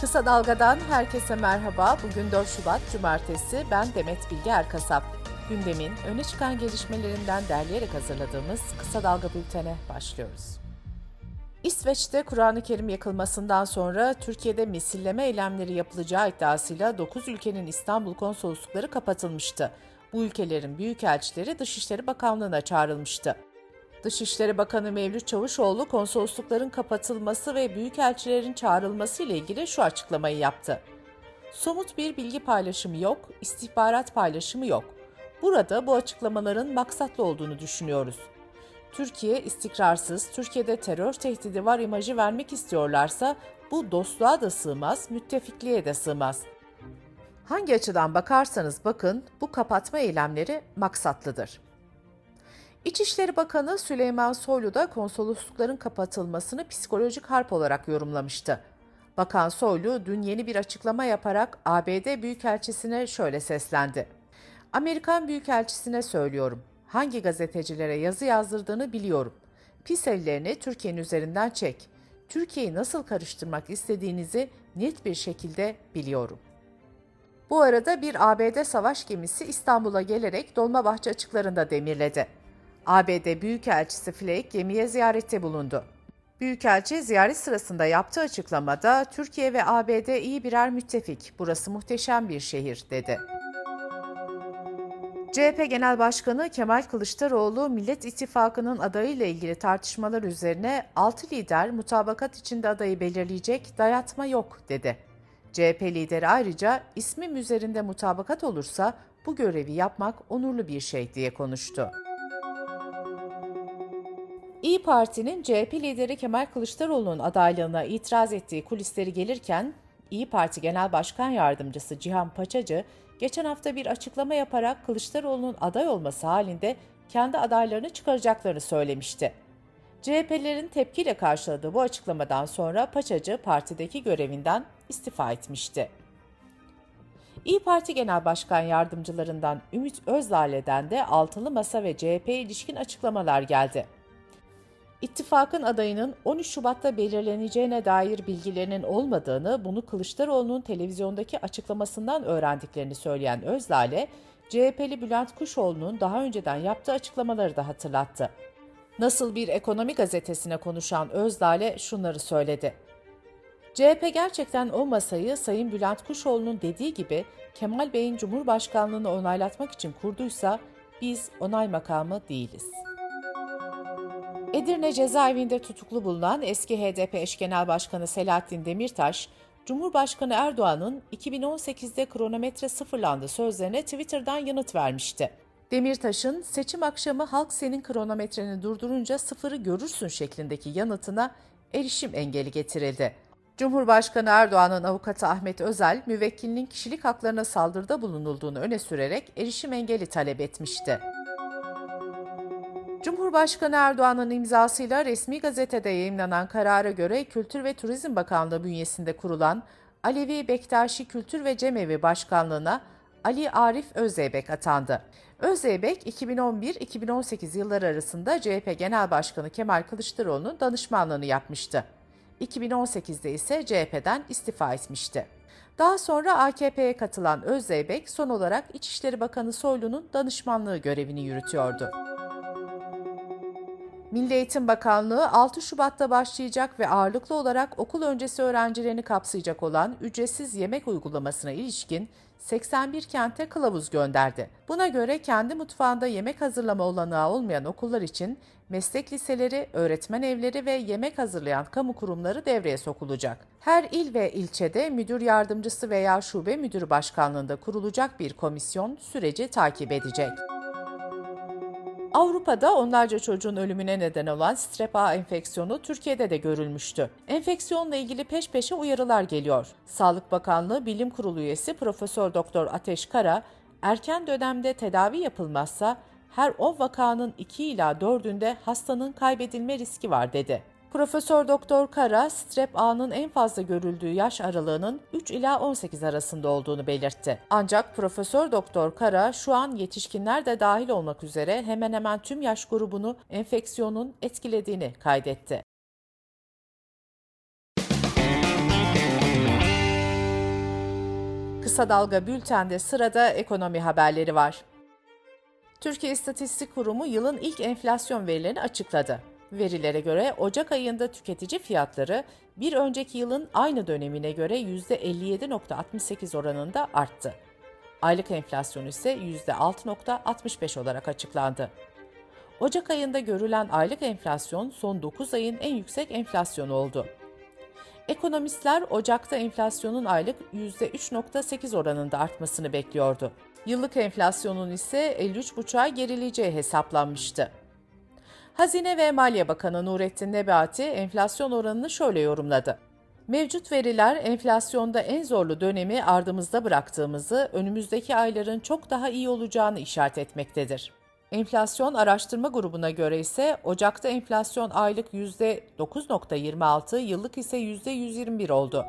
Kısa Dalga'dan herkese merhaba. Bugün 4 Şubat Cumartesi. Ben Demet Bilge Erkasap. Gündemin öne çıkan gelişmelerinden derleyerek hazırladığımız Kısa Dalga bültene başlıyoruz. İsveç'te Kur'an-ı Kerim yakılmasından sonra Türkiye'de misilleme eylemleri yapılacağı iddiasıyla 9 ülkenin İstanbul konsoloslukları kapatılmıştı. Bu ülkelerin büyükelçileri Dışişleri Bakanlığı'na çağrılmıştı. Dışişleri Bakanı Mevlüt Çavuşoğlu konsoloslukların kapatılması ve büyükelçilerin çağrılması ile ilgili şu açıklamayı yaptı. Somut bir bilgi paylaşımı yok, istihbarat paylaşımı yok. Burada bu açıklamaların maksatlı olduğunu düşünüyoruz. Türkiye istikrarsız, Türkiye'de terör tehdidi var imajı vermek istiyorlarsa bu dostluğa da sığmaz, müttefikliğe de sığmaz. Hangi açıdan bakarsanız bakın bu kapatma eylemleri maksatlıdır. İçişleri Bakanı Süleyman Soylu da konsoloslukların kapatılmasını psikolojik harp olarak yorumlamıştı. Bakan Soylu dün yeni bir açıklama yaparak ABD Büyükelçisine şöyle seslendi. Amerikan Büyükelçisine söylüyorum. Hangi gazetecilere yazı yazdırdığını biliyorum. Pis ellerini Türkiye'nin üzerinden çek. Türkiye'yi nasıl karıştırmak istediğinizi net bir şekilde biliyorum. Bu arada bir ABD savaş gemisi İstanbul'a gelerek Dolmabahçe açıklarında demirledi. ABD Büyükelçisi Flake gemiye ziyarette bulundu. Büyükelçi ziyaret sırasında yaptığı açıklamada Türkiye ve ABD iyi birer müttefik, burası muhteşem bir şehir dedi. CHP Genel Başkanı Kemal Kılıçdaroğlu, Millet İttifakı'nın adayıyla ilgili tartışmalar üzerine 6 lider mutabakat içinde adayı belirleyecek dayatma yok dedi. CHP lideri ayrıca ismim üzerinde mutabakat olursa bu görevi yapmak onurlu bir şey diye konuştu. İyi Parti'nin CHP lideri Kemal Kılıçdaroğlu'nun adaylığına itiraz ettiği kulisleri gelirken, İyi Parti Genel Başkan Yardımcısı Cihan Paçacı, geçen hafta bir açıklama yaparak Kılıçdaroğlu'nun aday olması halinde kendi adaylarını çıkaracaklarını söylemişti. CHP'lerin tepkiyle karşıladığı bu açıklamadan sonra Paçacı partideki görevinden istifa etmişti. İyi Parti Genel Başkan Yardımcılarından Ümit Özdağ'leden de altılı masa ve CHP ilişkin açıklamalar geldi. İttifakın adayının 13 Şubat'ta belirleneceğine dair bilgilerinin olmadığını, bunu Kılıçdaroğlu'nun televizyondaki açıklamasından öğrendiklerini söyleyen Özlale, CHP'li Bülent Kuşoğlu'nun daha önceden yaptığı açıklamaları da hatırlattı. Nasıl bir ekonomi gazetesine konuşan Özdale şunları söyledi. CHP gerçekten o masayı Sayın Bülent Kuşoğlu'nun dediği gibi Kemal Bey'in Cumhurbaşkanlığını onaylatmak için kurduysa biz onay makamı değiliz.'' Edirne cezaevinde tutuklu bulunan eski HDP eş genel başkanı Selahattin Demirtaş, Cumhurbaşkanı Erdoğan'ın 2018'de kronometre sıfırlandı sözlerine Twitter'dan yanıt vermişti. Demirtaş'ın seçim akşamı halk senin kronometreni durdurunca sıfırı görürsün şeklindeki yanıtına erişim engeli getirildi. Cumhurbaşkanı Erdoğan'ın avukatı Ahmet Özel, müvekkilinin kişilik haklarına saldırıda bulunulduğunu öne sürerek erişim engeli talep etmişti. Cumhurbaşkanı Erdoğan'ın imzasıyla resmi gazetede yayımlanan karara göre Kültür ve Turizm Bakanlığı bünyesinde kurulan Alevi Bektaşi Kültür ve Cemevi Başkanlığı'na Ali Arif Özeybek atandı. Özeybek 2011-2018 yılları arasında CHP Genel Başkanı Kemal Kılıçdaroğlu'nun danışmanlığını yapmıştı. 2018'de ise CHP'den istifa etmişti. Daha sonra AKP'ye katılan Özeybek son olarak İçişleri Bakanı Soylu'nun danışmanlığı görevini yürütüyordu. Milli Eğitim Bakanlığı 6 Şubat'ta başlayacak ve ağırlıklı olarak okul öncesi öğrencilerini kapsayacak olan ücretsiz yemek uygulamasına ilişkin 81 kente kılavuz gönderdi. Buna göre kendi mutfağında yemek hazırlama olanağı olmayan okullar için meslek liseleri, öğretmen evleri ve yemek hazırlayan kamu kurumları devreye sokulacak. Her il ve ilçede müdür yardımcısı veya şube müdürü başkanlığında kurulacak bir komisyon süreci takip edecek. Avrupa'da onlarca çocuğun ölümüne neden olan strep A enfeksiyonu Türkiye'de de görülmüştü. Enfeksiyonla ilgili peş peşe uyarılar geliyor. Sağlık Bakanlığı Bilim Kurulu üyesi Profesör Doktor Ateş Kara, erken dönemde tedavi yapılmazsa her 10 vakanın 2 ila 4'ünde hastanın kaybedilme riski var dedi. Profesör Doktor Kara, strep A'nın en fazla görüldüğü yaş aralığının 3 ila 18 arasında olduğunu belirtti. Ancak Profesör Doktor Kara şu an yetişkinler de dahil olmak üzere hemen hemen tüm yaş grubunu enfeksiyonun etkilediğini kaydetti. Kısa Dalga Bülten'de sırada ekonomi haberleri var. Türkiye İstatistik Kurumu yılın ilk enflasyon verilerini açıkladı. Verilere göre Ocak ayında tüketici fiyatları bir önceki yılın aynı dönemine göre %57.68 oranında arttı. Aylık enflasyon ise %6.65 olarak açıklandı. Ocak ayında görülen aylık enflasyon son 9 ayın en yüksek enflasyonu oldu. Ekonomistler Ocak'ta enflasyonun aylık %3.8 oranında artmasını bekliyordu. Yıllık enflasyonun ise 53,5'a gerileceği hesaplanmıştı. Hazine ve Maliye Bakanı Nurettin Nebati enflasyon oranını şöyle yorumladı. Mevcut veriler enflasyonda en zorlu dönemi ardımızda bıraktığımızı, önümüzdeki ayların çok daha iyi olacağını işaret etmektedir. Enflasyon araştırma grubuna göre ise Ocak'ta enflasyon aylık %9.26, yıllık ise %121 oldu.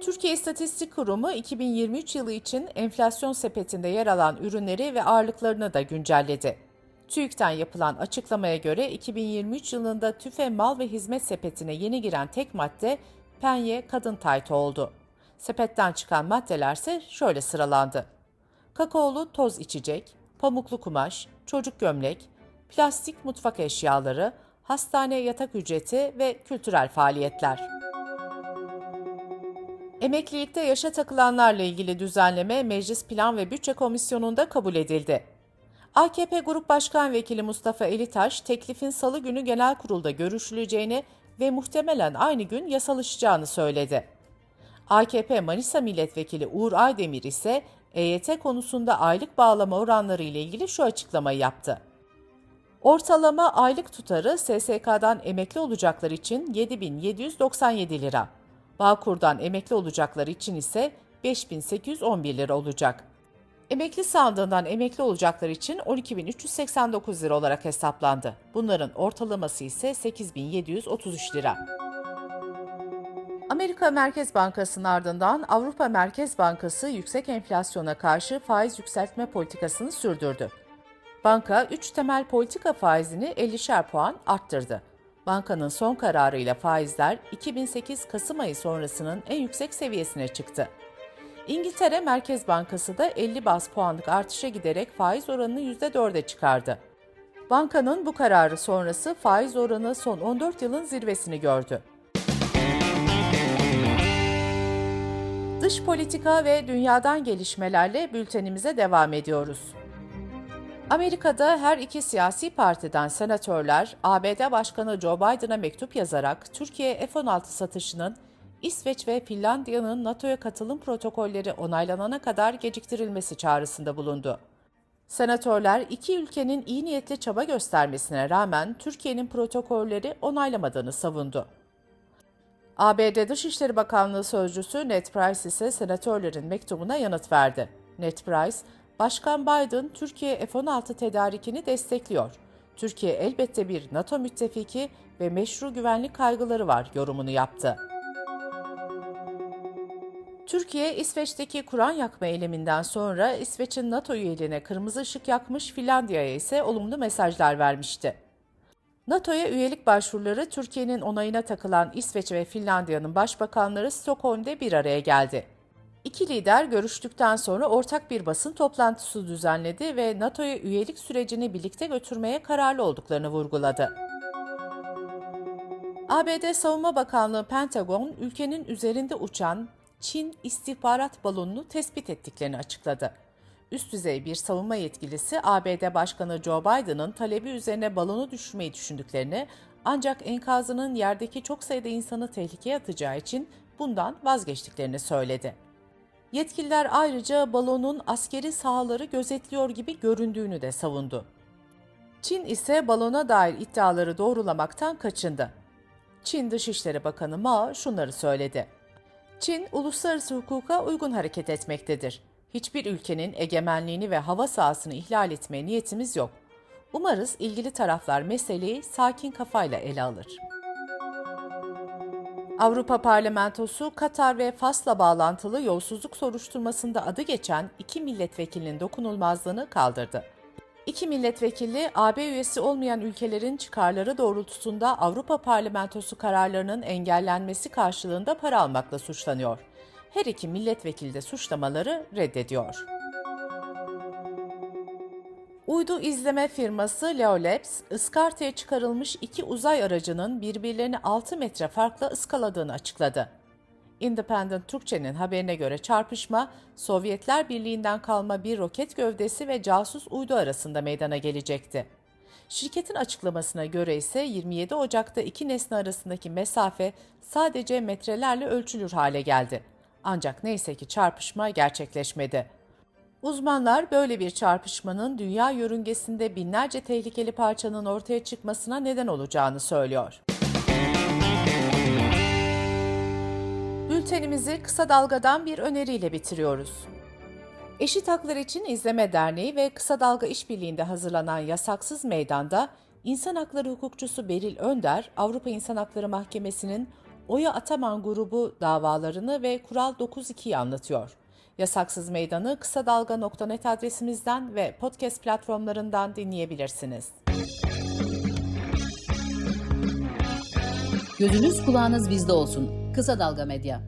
Türkiye İstatistik Kurumu 2023 yılı için enflasyon sepetinde yer alan ürünleri ve ağırlıklarını da güncelledi. TÜİK'ten yapılan açıklamaya göre 2023 yılında tüfe mal ve hizmet sepetine yeni giren tek madde penye kadın taytı oldu. Sepetten çıkan maddeler ise şöyle sıralandı. Kakaolu toz içecek, pamuklu kumaş, çocuk gömlek, plastik mutfak eşyaları, hastane yatak ücreti ve kültürel faaliyetler. Emeklilikte yaşa takılanlarla ilgili düzenleme Meclis Plan ve Bütçe Komisyonu'nda kabul edildi. AKP Grup Başkan Vekili Mustafa Elitaş, teklifin salı günü genel kurulda görüşüleceğini ve muhtemelen aynı gün yasalışacağını söyledi. AKP Manisa Milletvekili Uğur Aydemir ise EYT konusunda aylık bağlama oranları ile ilgili şu açıklamayı yaptı. Ortalama aylık tutarı SSK'dan emekli olacaklar için 7797 lira. Bağkur'dan emekli olacaklar için ise 5811 lira olacak. Emekli sandığından emekli olacaklar için 12.389 lira olarak hesaplandı. Bunların ortalaması ise 8.733 lira. Amerika Merkez Bankası'nın ardından Avrupa Merkez Bankası yüksek enflasyona karşı faiz yükseltme politikasını sürdürdü. Banka 3 temel politika faizini 50'şer puan arttırdı. Bankanın son kararıyla faizler 2008 Kasım ayı sonrasının en yüksek seviyesine çıktı. İngiltere Merkez Bankası da 50 bas puanlık artışa giderek faiz oranını %4'e çıkardı. Bankanın bu kararı sonrası faiz oranı son 14 yılın zirvesini gördü. Dış politika ve dünyadan gelişmelerle bültenimize devam ediyoruz. Amerika'da her iki siyasi partiden senatörler ABD Başkanı Joe Biden'a mektup yazarak Türkiye F-16 satışının İsveç ve Finlandiya'nın NATO'ya katılım protokolleri onaylanana kadar geciktirilmesi çağrısında bulundu. Senatörler iki ülkenin iyi niyetli çaba göstermesine rağmen Türkiye'nin protokolleri onaylamadığını savundu. ABD Dışişleri Bakanlığı Sözcüsü Ned Price ise senatörlerin mektubuna yanıt verdi. Ned Price, Başkan Biden Türkiye F-16 tedarikini destekliyor. Türkiye elbette bir NATO müttefiki ve meşru güvenlik kaygıları var yorumunu yaptı. Türkiye, İsveç'teki Kur'an yakma eyleminden sonra İsveç'in NATO üyeliğine kırmızı ışık yakmış, Finlandiya'ya ise olumlu mesajlar vermişti. NATO'ya üyelik başvuruları Türkiye'nin onayına takılan İsveç ve Finlandiya'nın başbakanları Stockholm'de bir araya geldi. İki lider görüştükten sonra ortak bir basın toplantısı düzenledi ve NATO'ya üyelik sürecini birlikte götürmeye kararlı olduklarını vurguladı. ABD Savunma Bakanlığı Pentagon, ülkenin üzerinde uçan Çin istihbarat balonunu tespit ettiklerini açıkladı. Üst düzey bir savunma yetkilisi ABD Başkanı Joe Biden'ın talebi üzerine balonu düşürmeyi düşündüklerini ancak enkazının yerdeki çok sayıda insanı tehlikeye atacağı için bundan vazgeçtiklerini söyledi. Yetkililer ayrıca balonun askeri sahaları gözetliyor gibi göründüğünü de savundu. Çin ise balona dair iddiaları doğrulamaktan kaçındı. Çin Dışişleri Bakanı Mao şunları söyledi. Çin, uluslararası hukuka uygun hareket etmektedir. Hiçbir ülkenin egemenliğini ve hava sahasını ihlal etmeye niyetimiz yok. Umarız ilgili taraflar meseleyi sakin kafayla ele alır. Avrupa Parlamentosu Katar ve Fas'la bağlantılı yolsuzluk soruşturmasında adı geçen iki milletvekilinin dokunulmazlığını kaldırdı. İki milletvekili AB üyesi olmayan ülkelerin çıkarları doğrultusunda Avrupa Parlamentosu kararlarının engellenmesi karşılığında para almakla suçlanıyor. Her iki milletvekili de suçlamaları reddediyor. Uydu izleme firması Leolabs, ıskartaya çıkarılmış iki uzay aracının birbirlerini 6 metre farkla ıskaladığını açıkladı. Independent Türkçe'nin haberine göre çarpışma, Sovyetler Birliği'nden kalma bir roket gövdesi ve casus uydu arasında meydana gelecekti. Şirketin açıklamasına göre ise 27 Ocak'ta iki nesne arasındaki mesafe sadece metrelerle ölçülür hale geldi. Ancak neyse ki çarpışma gerçekleşmedi. Uzmanlar böyle bir çarpışmanın dünya yörüngesinde binlerce tehlikeli parçanın ortaya çıkmasına neden olacağını söylüyor. Bültenimizi kısa dalgadan bir öneriyle bitiriyoruz. Eşit Haklar İçin İzleme Derneği ve Kısa Dalga İşbirliği'nde hazırlanan Yasaksız Meydan'da İnsan Hakları hukukçusu Beril Önder, Avrupa İnsan Hakları Mahkemesi'nin Oya Ataman grubu davalarını ve Kural 9.2'yi anlatıyor. Yasaksız Meydanı kısa dalga.net adresimizden ve podcast platformlarından dinleyebilirsiniz. Gözünüz kulağınız bizde olsun. Kısa Dalga Medya.